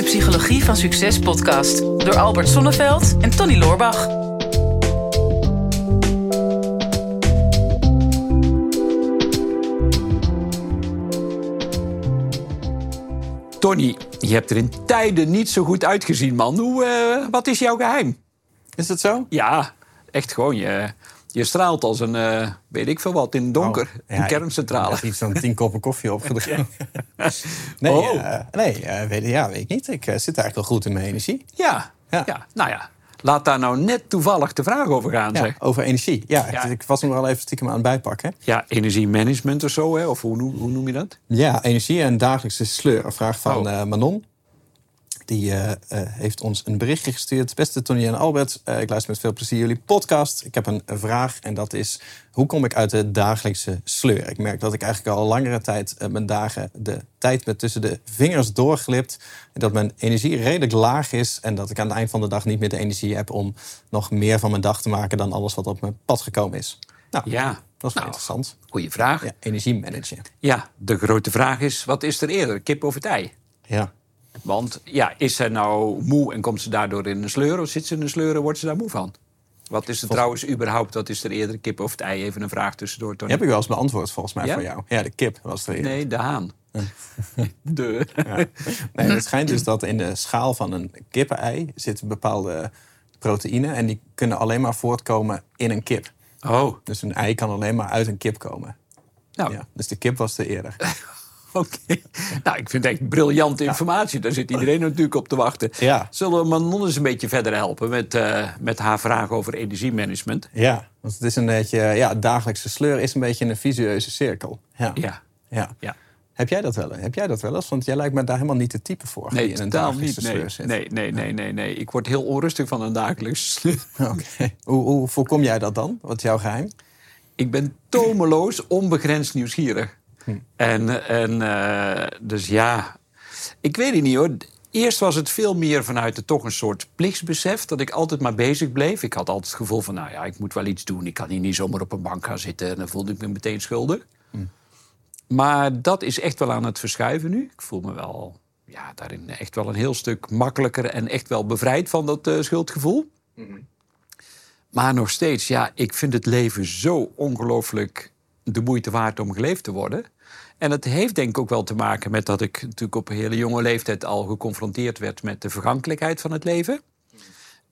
de Psychologie van Succes podcast door Albert Sonneveld en Tony Loorbach. Tony, je hebt er in tijden niet zo goed uitgezien, man. Hoe, eh, wat is jouw geheim? Is dat zo? Ja, echt gewoon. Je, je straalt als een, eh, weet ik veel wat, in het donker. Oh, een kerncentrale. Ik heb iets van tien koppen koffie opgedronken. nee, Oh. eh, nee eh, weet, ja, weet ik niet. Ik zit eigenlijk wel goed in mijn energie. Ja, ja. Ja. nou ja. Laat daar nou net toevallig de vraag over gaan, Ja, zeg. over energie. Ja. Ik, was hem wel even stiekem aan het bijpakken. Ja, energiemanagement of zo, hè? Of hoe, noem- hoe noem je dat? Ja, energie en dagelijkse sleur. Een vraag van Oh. Manon. Die eh, eh, heeft ons een berichtje gestuurd. Beste Tony en Albert, eh, ik luister met veel plezier jullie podcast. Ik heb een vraag en dat is... hoe kom ik uit de dagelijkse sleur? Ik merk dat ik eigenlijk al langere tijd mijn dagen... de tijd met tussen de vingers doorglipt. En dat mijn energie redelijk laag is. En dat ik aan het eind van de dag niet meer de energie heb... om nog meer van mijn dag te maken dan alles wat op mijn pad gekomen is. Nou, Ja, dat is wel Nou, interessant. goeie vraag. Ja, energie managen. Ja, de grote vraag is, wat is er eerder, kip of ei? Ja. Want ja, is zij nou moe en komt ze daardoor in een sleur... of zit ze in een sleur en wordt ze daar moe van? Wat is er trouwens überhaupt, wat is er eerder, kip of het ei? Even een vraag tussendoor, Tony. Heb ik wel eens beantwoord volgens mij Ja? voor jou. Ja, de kip was er eerder. Nee, de haan. de. Nee, het schijnt dus dat in de schaal van een kippenei zitten bepaalde proteïnen. En die kunnen alleen maar voortkomen in een kip. Oh, Dus een ei kan alleen maar uit een kip komen. nou, Ja, dus de kip was er eerder. oké. Nou, ik vind het echt briljante informatie. Daar zit iedereen natuurlijk op te wachten. Ja. Zullen we Manon eens een beetje verder helpen met, eh, met haar vraag over energiemanagement? Ja, want het is een beetje... Ja, dagelijkse sleur is een beetje een visueuze cirkel. Ja. Ja, ja. ja. Heb jij dat wel? Heb jij dat wel eens? Want jij lijkt me daar helemaal niet de type voor. Nee, die in een dagelijkse niet. Nee, sleur zit. nee, nee, nee, nee, nee. Ik word heel onrustig van een dagelijks. Oké. Hoe, hoe voorkom jij dat dan? Wat is jouw geheim? Ik ben tomeloos, onbegrensd nieuwsgierig. En, en eh, dus ja, ik weet het niet hoor. Eerst was het veel meer vanuit het toch een soort plichtsbesef... dat ik altijd maar bezig bleef. Ik had altijd het gevoel van, nou ja, ik moet wel iets doen. Ik kan hier niet zomaar op een bank gaan zitten... en dan voelde ik me meteen schuldig. Maar dat is echt wel aan het verschuiven nu. Ik voel me wel, ja, daarin echt wel een heel stuk makkelijker... en echt wel bevrijd van dat eh, schuldgevoel. Maar nog steeds, ja, ik vind het leven zo ongelooflijk de moeite waard om geleefd te worden. En het heeft denk ik ook wel te maken met dat ik natuurlijk op een hele jonge leeftijd al geconfronteerd werd met de vergankelijkheid van het leven.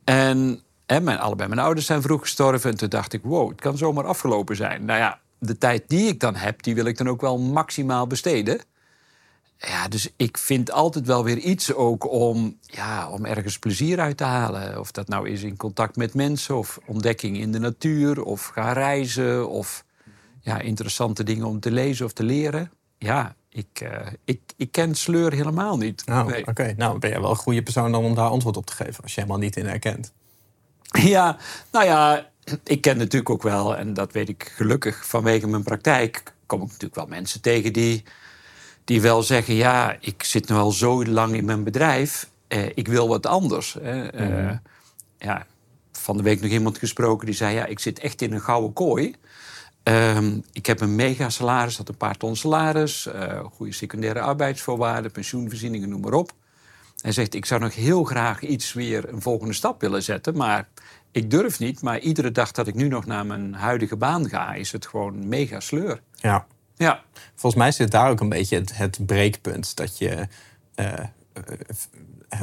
En hè, mijn, allebei mijn ouders zijn vroeg gestorven. En toen dacht ik, wow, het kan zomaar afgelopen zijn. Nou ja, de tijd die ik dan heb, die wil ik dan ook wel maximaal besteden. Ja, dus ik vind altijd wel weer iets ook om, ja, om ergens plezier uit te halen. Of dat nou is in contact met mensen, of ontdekking in de natuur, of gaan reizen, of ja, interessante dingen om te lezen of te leren. Ja, ik, eh, ik, ik ken sleur helemaal niet. Nee. oké. Nou, ben jij wel een goede persoon dan om daar antwoord op te geven... als je helemaal niet in herkent. Ja, nou ja, ik ken natuurlijk ook wel, en dat weet ik gelukkig vanwege mijn praktijk, kom ik natuurlijk wel mensen tegen die, die wel zeggen: Ja, ik zit nu al zo lang in mijn bedrijf, eh, ik wil wat anders. Hè. Eh, ja, van de week nog iemand gesproken die zei: Ja, ik zit echt in een gouden kooi. Ehm, ik heb een mega salaris, had een paar ton salaris, eh, goede secundaire arbeidsvoorwaarden, pensioenvoorzieningen, noem maar op. Hij zegt, ik zou nog heel graag iets weer een volgende stap willen zetten, maar ik durf niet. Maar iedere dag dat ik nu nog naar mijn huidige baan ga, is het gewoon mega sleur. Ja. Ja, Volgens mij zit daar ook een beetje het, het breekpunt. Dat je eh, eh,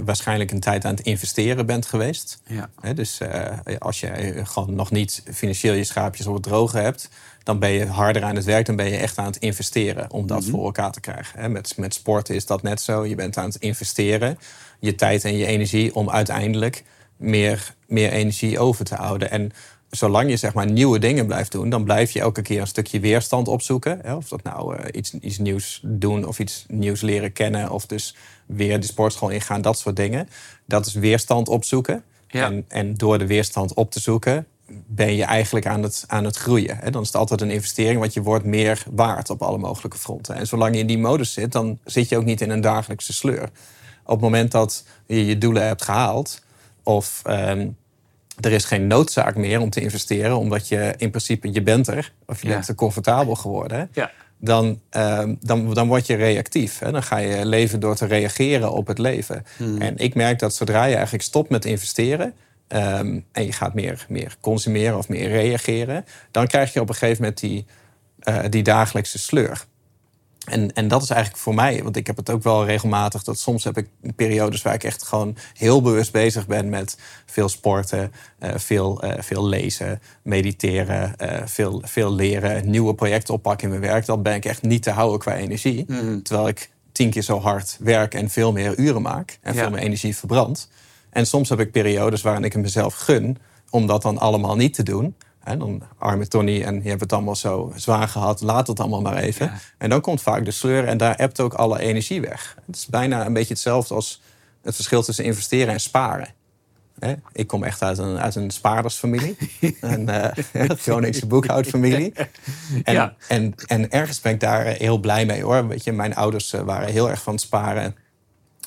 waarschijnlijk een tijd aan het investeren bent geweest. ja. Dus eh, als je gewoon nog niet financieel je schaapjes op het droge hebt... dan ben je harder aan het werk, dan ben je echt aan het investeren... om dat voor elkaar te krijgen. Met, met sporten is dat net zo. Je bent aan het investeren, je tijd en je energie... om uiteindelijk meer, meer energie over te houden. En zolang je zeg maar, nieuwe dingen blijft doen... dan blijf je elke keer een stukje weerstand opzoeken. Hè. Of dat nou eh, iets, iets nieuws doen of iets nieuws leren kennen... of dus weer de sportschool ingaan, dat soort dingen. Dat is weerstand opzoeken. Ja. En, en door de weerstand op te zoeken, ben je eigenlijk aan het, aan het groeien. Hè? Dan is het altijd een investering, want je wordt meer waard op alle mogelijke fronten. En zolang je in die modus zit, dan zit je ook niet in een dagelijkse sleur. Op het moment dat je je doelen hebt gehaald, of ehm, er is geen noodzaak meer om te investeren, omdat je in principe je bent er, of je Ja. bent er comfortabel geworden, Ja. dan, ehm, dan, dan word je reactief. Hè? Dan ga je leven door te reageren op het leven. Hmm. En ik merk dat zodra je eigenlijk stopt met investeren. ehm, en je gaat meer, meer consumeren of meer reageren. dan krijg je op een gegeven moment die, eh, die dagelijkse sleur. En, en dat is eigenlijk voor mij, want ik heb het ook wel regelmatig, dat soms heb ik periodes waar ik echt gewoon heel bewust bezig ben met veel sporten, eh, veel, eh, veel lezen, mediteren, eh, veel, veel leren, nieuwe projecten oppakken in mijn werk. Dan ben ik echt niet te houden qua energie. Terwijl ik tien keer zo hard werk en veel meer uren maak en Ja. veel meer energie verbrand. En soms heb ik periodes waarin ik het mezelf gun om dat dan allemaal niet te doen. En dan arme Tony en je hebt het allemaal zo zwaar gehad, laat het allemaal maar even. Ja. En dan komt vaak de sleur en daar ebt ook alle energie weg. Het is bijna een beetje hetzelfde als het verschil tussen investeren en sparen. Ik kom echt uit een, uit een spaardersfamilie, een uh, Groningse boekhoudfamilie. En, Ja. en, en ergens ben ik daar heel blij mee hoor. Weet je, mijn ouders eh, waren heel erg van het sparen.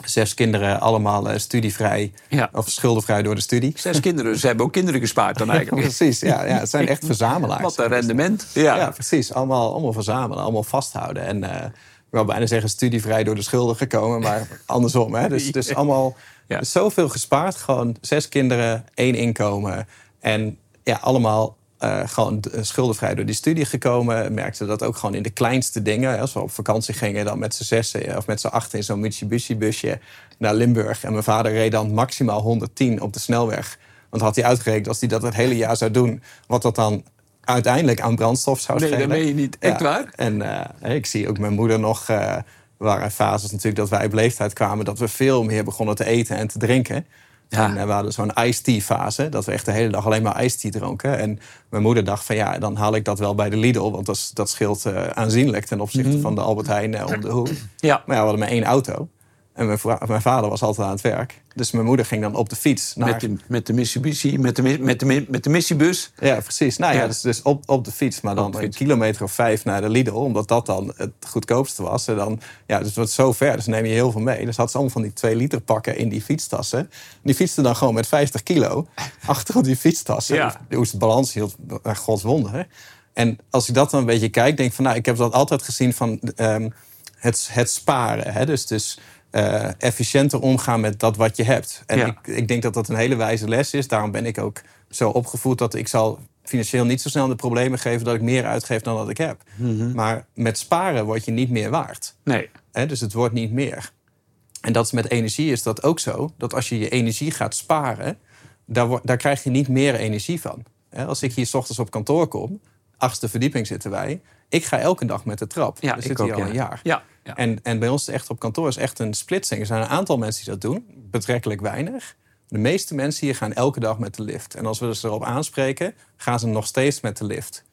Zes kinderen, allemaal eh, studievrij Ja. of schuldenvrij door de studie. Zes kinderen, ze hebben ook kinderen gespaard dan eigenlijk. Precies, ja, ja, het zijn echt verzamelaars. Wat een rendement. Ja, Ja. precies. Allemaal, allemaal verzamelen, allemaal vasthouden. En eh, ik wil bijna zeggen studievrij door de schulden gekomen, maar andersom. Hè? Dus, dus allemaal Ja. zoveel gespaard. Gewoon zes kinderen, één inkomen. En ja, allemaal eh, gewoon d- schuldenvrij door die studie gekomen. Merkte dat ook gewoon in de kleinste dingen. Als we op vakantie gingen, dan met z'n zessen of met z'n achten in zo'n Mitsubishi-busje naar Limburg. En mijn vader reed dan maximaal 110 op de snelweg. Want had hij uitgerekend, als hij dat het hele jaar zou doen, wat dat dan uiteindelijk aan brandstof zou Nee, dat schelen. meen je niet. Echt waar? En eh, ik zie ook mijn moeder nog. eh waren fases natuurlijk dat wij op leeftijd kwamen. dat we veel meer begonnen te eten en te drinken. Ja. En eh, we hadden zo'n iced tea fase. Dat we echt de hele dag alleen maar iced tea dronken. En mijn moeder dacht van ja, dan haal ik dat wel bij de Lidl. Want dat, dat scheelt eh, aanzienlijk ten opzichte Mhm. van de Albert Heijn eh, om de hoek. Ja. Maar ja, we hadden maar één auto. En mijn, vader was altijd aan het werk. Dus mijn moeder ging dan op de fiets naar... Met, de, met de Mitsubishi, met de, met de, met de missiebus. Ja, precies. Nou ja, Ja. dus, dus op, op de fiets, maar dan de een kilometer of vijf naar de Lidl, omdat dat dan het goedkoopste was. En dan, ja, dus het wordt zo ver, dus neem je heel veel mee. Dus had ze allemaal van die twee liter pakken in die fietstassen. Die fietste dan gewoon met 50 kilo achter op die fietstassen. Ja. Hoe ze het balans hield, eh, gods wonder. En als ik dat dan een beetje kijk, denk ik van, nou, ik heb dat altijd gezien van ehm, het, het sparen. Hè? Dus, dus eh, efficiënter omgaan met dat wat je hebt. En Ja. ik, ik denk dat dat een hele wijze les is. Daarom ben ik ook zo opgevoed dat ik zal financieel niet zo snel de problemen geven dat ik meer uitgeef dan dat ik heb. Maar met sparen word je niet meer waard. Nee. Dus het wordt niet meer. En dat is met energie is dat ook zo. Dat als je je energie gaat sparen, daar, daar krijg je niet meer energie van. Als ik hier 's ochtends op kantoor kom, achtste verdieping zitten wij. Ik ga elke dag met de trap. Ja, We zitten hier al een jaar. Ja. ja. En, en bij ons echt op kantoor is echt een splitsing. Er zijn een aantal mensen die dat doen, betrekkelijk weinig. De meeste mensen hier gaan elke dag met de lift. En als we ze erop aanspreken, gaan ze nog steeds met de lift.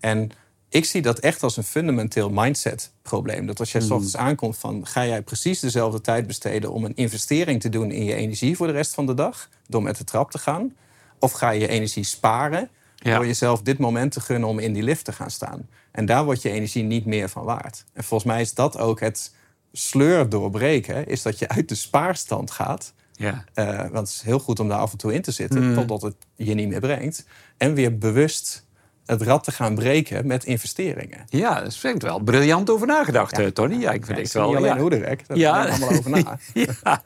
En ik zie dat echt als een fundamenteel mindset-probleem. Dat als jij 's Hmm. ochtends aankomt van... ga jij precies dezelfde tijd besteden om een investering te doen... in je energie voor de rest van de dag, door met de trap te gaan? Of ga je je energie sparen Ja. door jezelf dit moment te gunnen om in die lift te gaan staan? En daar wordt je energie niet meer van waard. En volgens mij is dat ook het sleur doorbreken... is dat je uit de spaarstand gaat... ja. Eh, want het is heel goed om daar af en toe in te zitten, totdat het je niet meer brengt. En weer bewust het rad te gaan breken met investeringen. Ja, daar is echt wel briljant over nagedacht, eh, Tony. Ja, ik vind Ja, het niet wel. alleen ja. Hoederek, daar Ja. allemaal over na. Ja.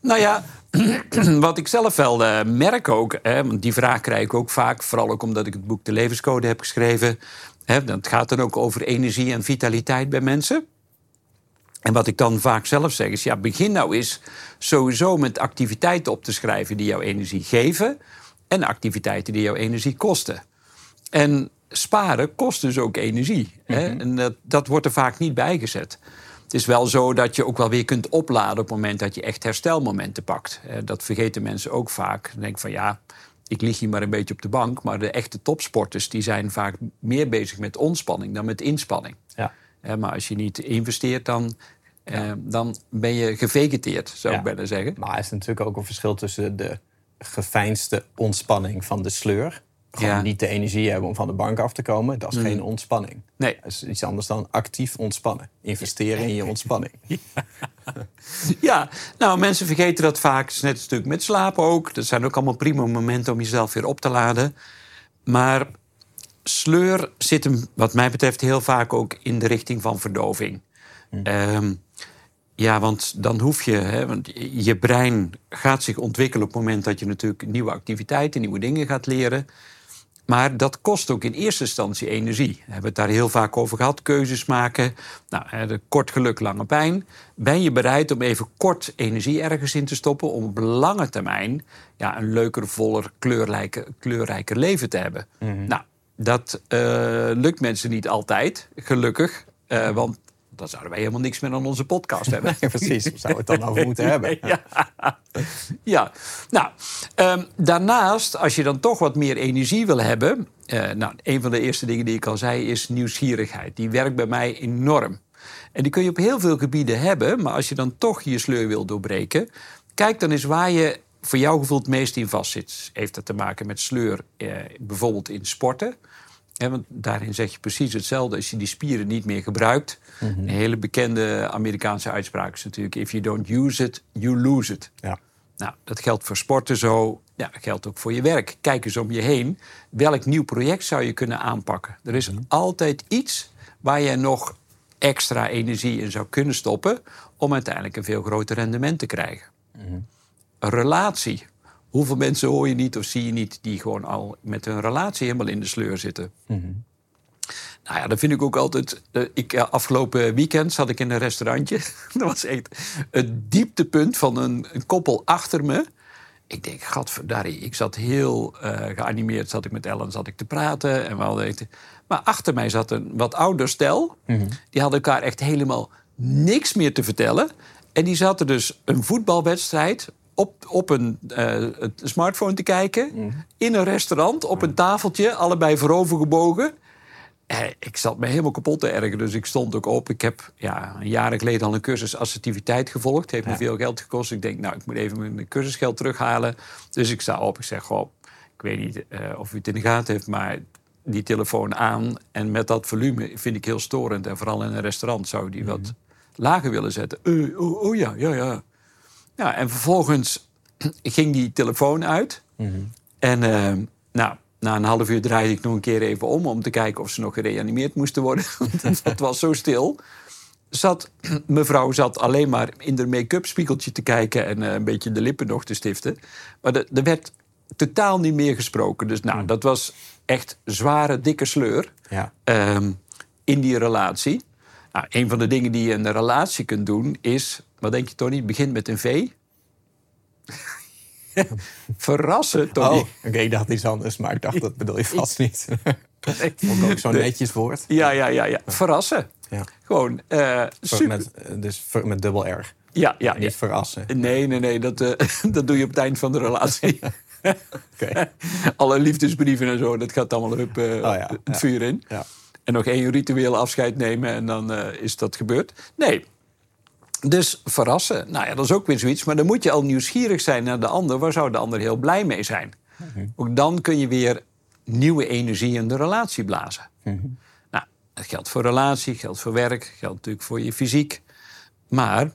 Nou ja, wat ik zelf wel eh, merk ook, hè, want die vraag krijg ik ook vaak, vooral ook omdat ik het boek De Levenscode heb geschreven. Hè, dat gaat dan ook over energie en vitaliteit bij mensen. En wat ik dan vaak zelf zeg is, ja, begin nou eens sowieso met activiteiten op te schrijven die jouw energie geven en activiteiten die jouw energie kosten. En sparen kost dus ook energie. Hè? En dat, dat wordt er vaak niet bijgezet. Het is wel zo dat je ook wel weer kunt opladen op het moment dat je echt herstelmomenten pakt. Dat vergeten mensen ook vaak. Dan denk van ja, ik lig hier maar een beetje op de bank. Maar de echte topsporters die zijn vaak meer bezig met ontspanning dan met inspanning. Ja. Maar als je niet investeert, dan, eh, dan ben je gevegeteerd, zou Ja. ik bijna zeggen. Maar er is natuurlijk ook een verschil tussen de geveinsde ontspanning van de sleur. Gewoon Ja. niet de energie hebben om van de bank af te komen. Dat is geen ontspanning. Nee. Dat is iets anders dan actief ontspannen. Investeren in je ontspanning. Ja, nou, mensen vergeten dat vaak. Het is net een stuk met slapen ook. Dat zijn ook allemaal prima momenten om jezelf weer op te laden. Maar sleur zit hem, wat mij betreft, heel vaak ook in de richting van verdoving. Ehm, ja, want dan hoef je, hè, want je brein gaat zich ontwikkelen op het moment dat je natuurlijk nieuwe activiteiten, nieuwe dingen gaat leren. Maar dat kost ook in eerste instantie energie. We hebben het daar heel vaak over gehad. Keuzes maken. Nou, de kort geluk, lange pijn. Ben je bereid om even kort energie ergens in te stoppen... om op lange termijn ja, een leuker, voller, kleurrijker, kleurrijker leven te hebben? Nou, dat eh, lukt mensen niet altijd, gelukkig. Eh, want dan zouden wij helemaal niks meer aan onze podcast hebben. Precies, zou het dan over moeten hebben? ja. ja, nou, ehm, daarnaast, als je dan toch wat meer energie wil hebben... eh, nou, een van de eerste dingen die ik al zei is nieuwsgierigheid. Die werkt bij mij enorm. En die kun je op heel veel gebieden hebben... maar als je dan toch je sleur wil doorbreken... kijk dan eens waar je voor jouw gevoel het meest in vastzit. Heeft dat te maken met sleur, eh, bijvoorbeeld in sporten... Want daarin zeg je precies hetzelfde. Als je die spieren niet meer gebruikt. Een hele bekende Amerikaanse uitspraak is natuurlijk: if you don't use it, you lose it. Ja. Nou, dat geldt voor sporten zo. Ja, dat geldt ook voor je werk. Kijk eens om je heen. Welk nieuw project zou je kunnen aanpakken? Er is altijd iets waar je nog extra energie in zou kunnen stoppen. om uiteindelijk een veel groter rendement te krijgen. Een relatie. Hoeveel mensen hoor je niet of zie je niet die gewoon al met hun relatie helemaal in de sleur zitten? Nou ja, dat vind ik ook altijd. eh, Ik, eh, afgelopen weekend zat ik in een restaurantje. Dat was echt het dieptepunt van een, een koppel achter me. Ik denk, gadverdarrie. Ik zat heel eh, geanimeerd, zat ik met Ellen zat ik te praten. En we hadden. Maar achter mij zat een wat ouder stel. Die hadden elkaar echt helemaal niks meer te vertellen. En die zaten dus een voetbalwedstrijd op, op een eh, het smartphone te kijken. In een restaurant, op een tafeltje, allebei voorover gebogen. Eh, ik zat me helemaal kapot te ergeren, dus ik stond ook op. Ik heb ja, een jaar geleden al een cursus assertiviteit gevolgd. Heeft me veel geld gekost. Ik denk, nou, ik moet even mijn cursusgeld terughalen. Dus ik sta op. Ik zeg, goh, ik weet niet eh, of u het in de gaten heeft, maar die telefoon aan. En met dat volume vind ik heel storend. En vooral in een restaurant zou die wat lager willen zetten. Oh, oh ja, ja, ja. Ja, en vervolgens ging die telefoon uit. En eh, nou, na een half uur draaide ik nog een keer even om... om te kijken of ze nog gereanimeerd moesten worden. Want het was zo stil. Zat, mevrouw zat alleen maar in de make-up spiegeltje te kijken... en eh, een beetje de lippen nog te stiften. Maar er er werd totaal niet meer gesproken. Dus nou, dat was echt zware, dikke sleur Ja. ehm, in die relatie. Nou, een van de dingen die je in een relatie kunt doen is... Wat denk je, Tony? Het begint met een V. Verrassen, Tony. Oh, oké, ik dacht iets anders, maar ik dacht dat bedoel je vast niet. Vond ik ook zo'n netjes woord. Ja, ja, ja, ja. Verrassen. Ja. Gewoon eh, super. Met, eh, dus met dubbel R. ja, ja, Niet ja. verrassen. Nee, nee, nee. Dat, eh, dat doe je op het eind van de relatie. Oké. Alle liefdesbrieven en zo, dat gaat allemaal hup, eh, ja, het vuur in. Ja. En nog één ritueel afscheid nemen en dan is dat gebeurd. Nee. Dus verrassen. Nou ja, dat is ook weer zoiets. Maar dan moet je al nieuwsgierig zijn naar de ander. Waar zou de ander heel blij mee zijn? Ook dan kun je weer nieuwe energie in de relatie blazen. Nou, dat geldt voor relatie, geldt voor werk, geldt natuurlijk voor je fysiek. Maar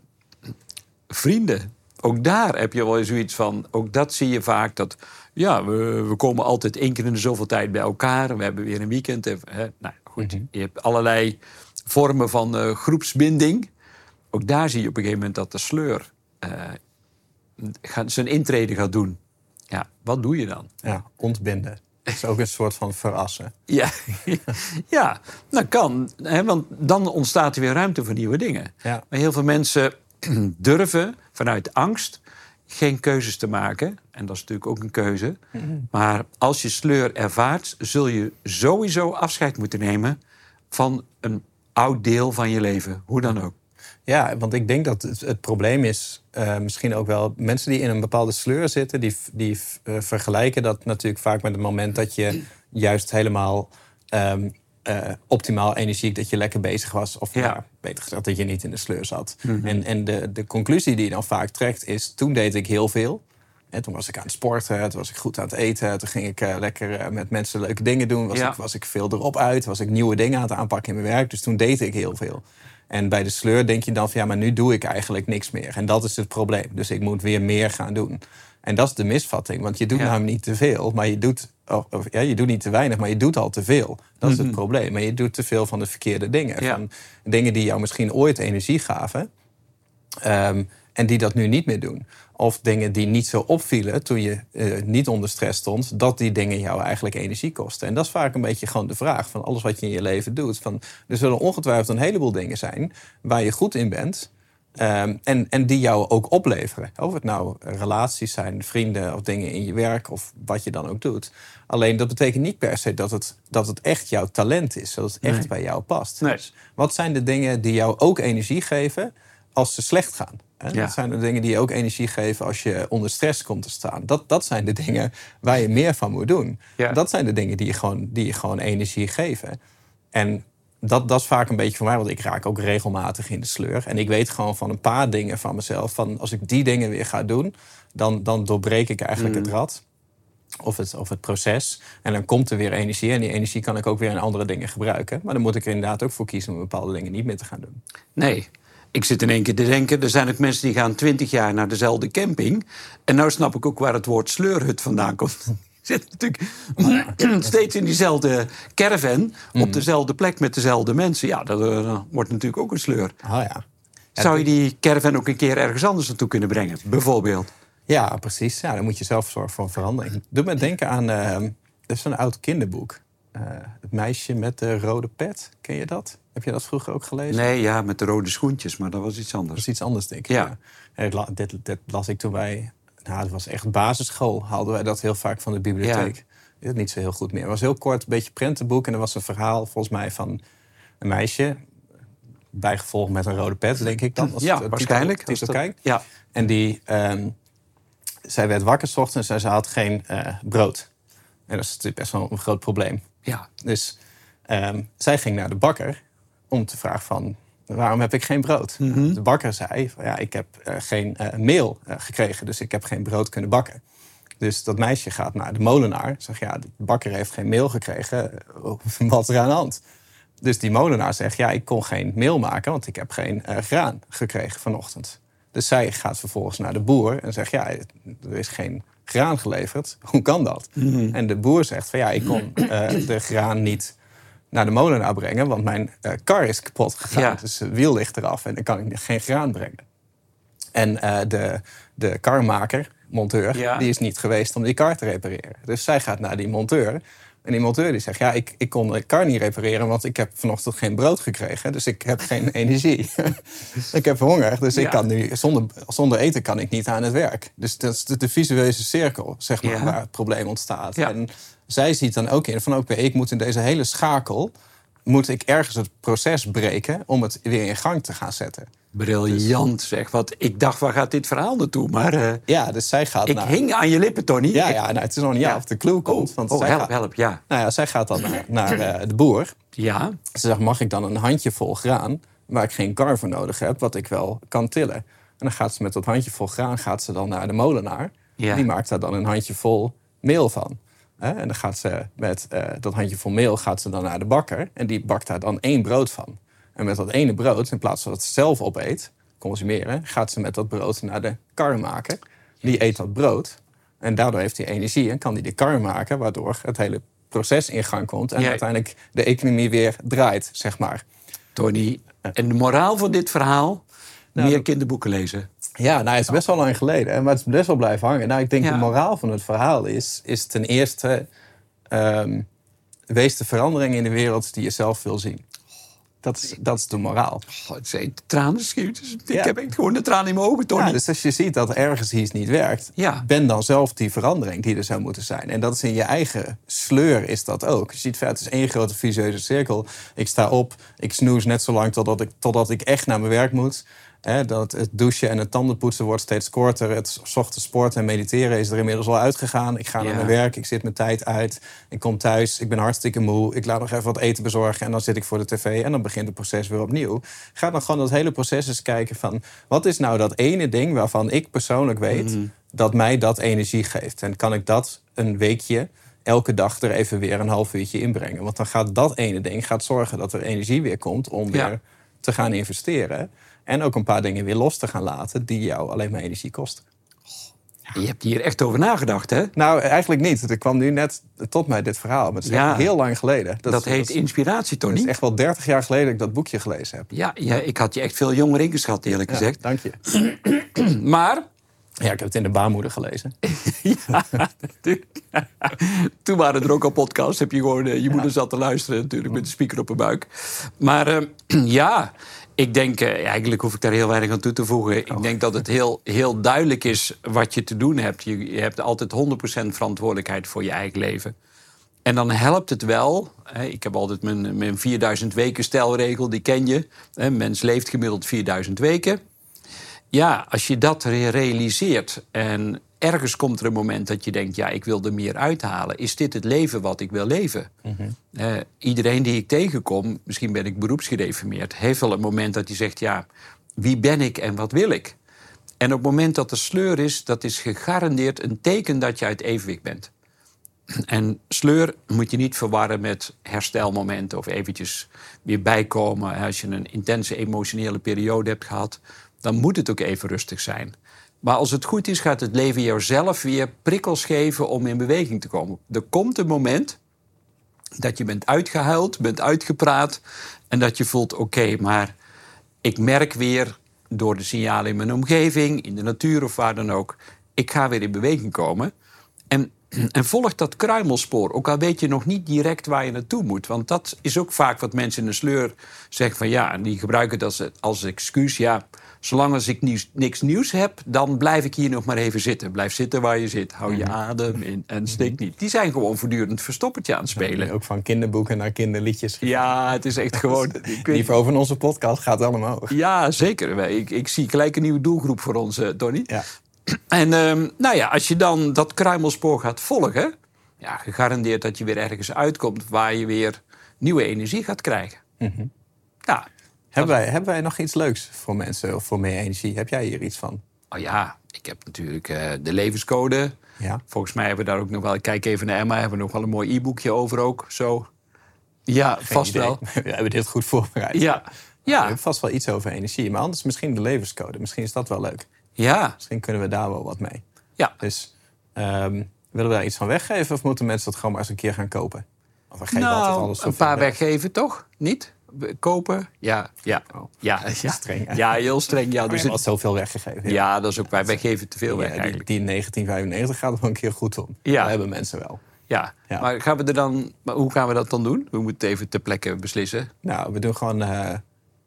vrienden, ook daar heb je wel eens zoiets van. Ook dat zie je vaak dat. Ja, we, we komen altijd één keer in de zoveel tijd bij elkaar. We hebben weer een weekend. Hè. Nou goed, je hebt allerlei vormen van eh, groepsbinding. Ook daar zie je op een gegeven moment dat de sleur eh, gaat, zijn intrede gaat doen. Ja, wat doe je dan? Ja, ontbinden. Dat is ook een soort van verrassen. Ja, ja dat kan. Hè, want dan ontstaat er weer ruimte voor nieuwe dingen. Ja. Maar heel veel mensen durven vanuit angst geen keuzes te maken. En dat is natuurlijk ook een keuze. Maar als je sleur ervaart, zul je sowieso afscheid moeten nemen van een oud deel van je leven. Hoe dan ook. Ja, want ik denk dat het, het probleem is eh, misschien ook wel... mensen die in een bepaalde sleur zitten... die, die eh, vergelijken dat natuurlijk vaak met het moment dat je juist helemaal... ehm, eh, optimaal energiek, dat je lekker bezig was. Of Ja. ja, beter gezegd, dat je niet in de sleur zat. En, en de, de conclusie die je dan vaak trekt is... toen deed ik heel veel. En toen was ik aan het sporten, toen was ik goed aan het eten... toen ging ik lekker met mensen leuke dingen doen. Was, Ja. ik, was ik veel erop uit, was ik nieuwe dingen aan het aanpakken in mijn werk. Dus toen deed ik heel veel. En bij de sleur denk je dan van... ja, maar nu doe ik eigenlijk niks meer. En dat is het probleem. Dus ik moet weer meer gaan doen. En dat is de misvatting, want je doet Ja. namelijk niet te veel... maar je doet of, of- ja, je doet niet te weinig, maar je doet al te veel. Dat is het probleem. Maar je doet te veel van de verkeerde dingen. Ja. Van dingen die jou misschien ooit energie gaven. ehm, en die dat nu niet meer doen. Of dingen die niet zo opvielen toen je eh, niet onder stress stond, dat die dingen jou eigenlijk energie kosten. En dat is vaak een beetje gewoon de vraag van alles wat je in je leven doet. Van, er zullen ongetwijfeld een heleboel dingen zijn waar je goed in bent. ehm, en, en die jou ook opleveren. Of het nou relaties zijn, vrienden of dingen in je werk of wat je dan ook doet. Alleen dat betekent niet per se dat het, dat het echt jouw talent is. Dat het echt Nee. bij jou past. Nee. Dus wat zijn de dingen die jou ook energie geven als ze slecht gaan? Hè? Ja. Dat zijn de dingen die je ook energie geven als je onder stress komt te staan. Dat, dat zijn de dingen waar je meer van moet doen. Ja. Dat zijn de dingen die je gewoon, die je gewoon energie geven. En dat, dat is vaak een beetje voor mij, want ik raak ook regelmatig in de sleur. En ik weet gewoon van een paar dingen van mezelf. Van als ik die dingen weer ga doen, dan, dan doorbreek ik eigenlijk Mm. het rad. Of het, of het proces. En dan komt er weer energie. En die energie kan ik ook weer in andere dingen gebruiken. Maar dan moet ik er inderdaad ook voor kiezen om bepaalde dingen niet meer te gaan doen. Nee. Ik zit in één keer te denken, er zijn ook mensen die gaan twintig jaar naar dezelfde camping. En nou snap ik ook waar het woord sleurhut vandaan komt. Zit natuurlijk steeds in diezelfde caravan, op dezelfde plek met dezelfde mensen. Ja, dat eh, wordt natuurlijk ook een sleur. Oh ja. Zou je die caravan ook een keer ergens anders naartoe kunnen brengen, bijvoorbeeld? Ja, precies. Ja, dan moet je zelf zorgen voor verandering. Doe me denken aan... eh, er is een oud kinderboek. Eh, het meisje met de rode pet. Ken je dat? Heb je dat vroeger ook gelezen? Nee, ja, met de rode schoentjes, maar dat was iets Dat anders. is iets anders, denk ik. Ja. La- dit, dit las ik toen wij... Nou, het was echt basisschool. Haalden wij dat heel vaak van de bibliotheek. Is niet zo heel goed meer. Het was heel kort, een beetje prentenboek. En er was een verhaal, volgens mij, van een meisje. Bijgevolg met een rode pet, denk ik dan. Als Ja, het, waarschijnlijk. Titel, titel Als dat- kijkt. Ja. En die, ehm, zij werd wakker 's ochtends en ze had geen eh, brood. En dat is natuurlijk best wel een groot probleem. Ja. Dus ehm, zij ging naar de bakker om te vragen van... waarom heb ik geen brood? De bakker zei, van, ja, ik heb eh, geen eh, meel eh, gekregen... dus ik heb geen brood kunnen bakken. Dus dat meisje gaat naar de molenaar. Zegt, ja, de bakker heeft geen meel gekregen. Wat er aan de hand? Dus die molenaar zegt, ja, ik kon geen meel maken... want ik heb geen graan gekregen vanochtend. Dus zij gaat vervolgens naar de boer en zegt... ja, er is geen graan geleverd. Hoe kan dat? En de boer zegt van ja, ik kon eh, de graan niet naar de molenaar brengen... want mijn eh, kar is kapot gegaan. Ja. Dus het wiel ligt eraf en dan kan ik geen graan brengen. En eh, de, de karmaker, monteur, Ja. die is niet geweest om die kar te repareren. Dus zij gaat naar die monteur... En die monteur die zegt, ja, ik, ik kon de kar niet repareren... want ik heb vanochtend geen brood gekregen, dus ik heb geen energie. ik heb honger, dus Ja. ik kan nu, zonder, zonder eten kan ik niet aan het werk. Dus dat is de, de visuele cirkel, zeg maar, Ja. waar het probleem ontstaat. Ja. En zij ziet dan ook in van, oké, ik moet in deze hele schakel... moet ik ergens het proces breken om het weer in gang te gaan zetten. Briljant zeg. Want ik dacht, waar gaat dit verhaal naartoe? Maar eh, Ja, dus zij gaat ik naar... hing aan je lippen, Tony. Ja, ja nou, het is nog niet Ja. af de clue komt. Oh, want oh zij help, gaat, help, ja. Nou ja, zij gaat dan naar, naar eh, de boer. Ja, Ze zegt, mag ik dan een handjevol graan... waar ik geen kar voor nodig heb, wat ik wel kan tillen? En dan gaat ze met dat handjevol graan gaat ze dan naar de molenaar. Ja. Die maakt daar dan een handjevol meel van. En dan gaat ze met eh, dat handjevol meel gaat ze dan naar de bakker... en die bakt daar dan één brood van. En met dat ene brood, in plaats van dat ze zelf opeet, consumeren... gaat ze met dat brood naar de kar maken. Die eet dat brood. En daardoor heeft hij energie en kan hij de kar maken... waardoor het hele proces in gang komt... en Ja. uiteindelijk de economie weer draait, zeg maar. Tony. En de moraal van dit verhaal? meer dat- kinderboeken lezen. Ja, nou, het is best wel lang geleden, maar het is best wel blijven hangen. Nou, ik denk Ja. de moraal van het verhaal is, is ten eerste... ehm, wees de verandering in de wereld die je zelf wil zien. Dat is, dat is de moraal. Oh, het zijn tranen schiet. Dus Ik heb echt gewoon de tranen in mijn ogen, Tony. Ja, dus als je ziet dat ergens iets niet werkt... Ja. ben dan zelf die verandering die er zou moeten zijn. En dat is in je eigen sleur is dat ook. Je ziet, het is één grote visueuze cirkel. Ik sta op, ik snoes net zo lang totdat ik, totdat ik echt naar mijn werk moet... Hè, dat het douchen en het tandenpoetsen wordt steeds korter. Het 's ochtends sporten en mediteren is er inmiddels al uitgegaan. Ik ga naar mijn werk, ik zit mijn tijd uit. Ik kom thuis, ik ben hartstikke moe. Ik laat nog even wat eten bezorgen en dan zit ik voor de tv... en dan begint het proces weer opnieuw. Ga dan gewoon dat hele proces eens kijken van... wat is nou dat ene ding waarvan ik persoonlijk weet... dat mij dat energie geeft? En kan ik dat een weekje elke dag er even weer een half uurtje inbrengen? Want dan gaat dat ene ding gaat zorgen dat er energie weer komt... om Ja. weer te gaan investeren... En ook een paar dingen weer los te gaan laten die jou alleen maar energie kosten. Je hebt hier echt over nagedacht, hè? Nou, eigenlijk niet. Het kwam nu net tot mij, dit verhaal. Maar het is Ja. heel lang geleden. Dat, heet is- inspiratie, toch Het is echt wel 30 jaar geleden dat ik dat boekje gelezen heb. Ja, ja, ik had je echt veel jonger ingeschat, eerlijk gezegd. dank je. Maar Ja, ik heb het in de baarmoeder gelezen. Ja, natuurlijk. Toen waren er ook al podcasts. Heb je gewoon, eh, je moeder zat te luisteren natuurlijk met de speaker op haar buik. Maar eh, ja, ik denk, eh, eigenlijk hoef ik daar heel weinig aan toe te voegen. Ik denk dat het heel, heel duidelijk is wat je te doen hebt. Je, je hebt altijd 100% verantwoordelijkheid voor je eigen leven. En dan helpt het wel. hè, Ik heb altijd mijn, mijn 4000 weken stelregel, die ken je. Hè, Mens leeft gemiddeld 4000 weken. Ja, als je dat re- realiseert en ergens komt er een moment dat je denkt: ja, ik wil er meer uithalen. Is dit het leven wat ik wil leven? Eh, iedereen die ik tegenkom, misschien ben ik beroepsgedeformeerd, heeft wel een moment dat hij zegt: ja, wie ben ik en wat wil ik? En op het moment dat er sleur is, dat is gegarandeerd een teken dat je uit evenwicht bent. En sleur moet je niet verwarren met herstelmomenten of eventjes weer bijkomen. Als je een intense emotionele periode hebt gehad, dan moet het ook even rustig zijn. Maar als het goed is, gaat het leven jouzelf weer prikkels geven om in beweging te komen. Er komt een moment dat je bent uitgehuild, bent uitgepraat en dat je voelt: oké, maar ik merk weer door de signalen in mijn omgeving, in de natuur of waar dan ook, ik ga weer in beweging komen. En, volg dat kruimelspoor, ook al weet je nog niet direct waar je naartoe moet. Want dat is ook vaak wat mensen in de sleur zeggen van ja, en die gebruiken dat als, als excuus. Ja, zolang als ik nieuws, niks nieuws heb, dan blijf ik hier nog maar even zitten. Blijf zitten waar je zit. Hou je adem in en steek niet. Die zijn gewoon voortdurend verstoppertje aan het spelen. Ook van kinderboeken naar kinderliedjes. Ja, het is echt gewoon. weet- Niveau van onze podcast gaat allemaal. Ja, zeker. Ik, ik zie gelijk een nieuwe doelgroep voor ons, eh, Tony. Ja. En ehm, nou ja, als je dan dat kruimelspoor gaat volgen, ja, gegarandeerd dat je weer ergens uitkomt waar je weer nieuwe energie gaat krijgen. Ja, Hebben wij, hebben wij nog iets leuks voor mensen of voor meer energie? Heb jij hier iets van? oh ja, ik heb natuurlijk eh, de levenscode. Ja. Volgens mij hebben we daar ook nog wel, ik kijk even naar Emma, hebben we nog wel een mooi e-boekje over ook. Zo. Ja, vast wel. We hebben dit goed voorbereid. Ja, We ja, hebben vast wel iets over energie. Maar anders misschien de levenscode. Misschien is dat wel leuk. Ja, Misschien kunnen we daar wel wat mee. ja. Dus ehm, willen we daar iets van weggeven? Of moeten mensen dat gewoon maar eens een keer gaan kopen? Of we geven altijd Nou, alles een paar weg. weggeven, toch? Niet? Kopen? Ja, ja. Oh, ja, ja. streng? Ja, heel streng. Ja, Dus het het- zoveel weggegeven. ja, dat is ook wij. Wij geven te veel weg eh, die, eigenlijk. die 1995 gaat er wel een keer goed om. Ja. Dat hebben mensen wel. Ja. Ja. maar gaan we er dan... Maar hoe gaan we dat dan doen? We moeten even ter plekke beslissen. Nou, we doen gewoon. eh,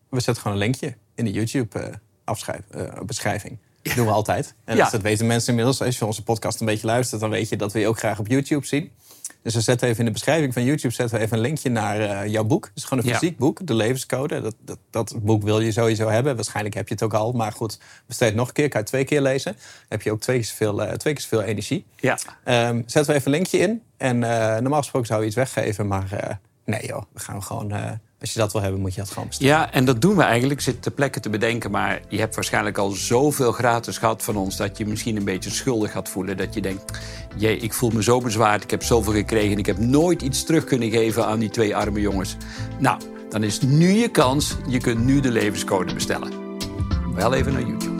we zetten gewoon een linkje in de YouTube-beschrijving. Dat doen we altijd. En Ja. dus dat weten mensen inmiddels. Als je onze podcast een beetje luistert, dan weet je dat we je ook graag op YouTube zien. Dus we zetten even in de beschrijving van YouTube zetten we even een linkje naar eh, jouw boek. Dus gewoon een Ja. fysiek boek, De Levenscode. Dat, dat, dat boek wil je sowieso hebben. Waarschijnlijk heb je het ook al. Maar goed, besteed het nog een keer. Kan je twee keer lezen. Dan heb je ook twee keer zoveel, eh, twee keer zoveel energie. Ja. Ehm, zetten we even een linkje in. En eh, normaal gesproken zou je iets weggeven. Maar nee joh, we gaan gewoon... als je dat wil hebben, moet je dat gewoon bestellen. Ja, en dat doen we eigenlijk. Zit ter plekke te bedenken. Maar je hebt waarschijnlijk al zoveel gratis gehad van ons... dat je misschien een beetje schuldig gaat voelen. Dat je denkt, jee, ik voel me zo bezwaard. Ik heb zoveel gekregen. Ik heb nooit iets terug kunnen geven aan die twee arme jongens. Nou, dan is nu je kans. Je kunt nu de levenscode bestellen. Wel even naar YouTube.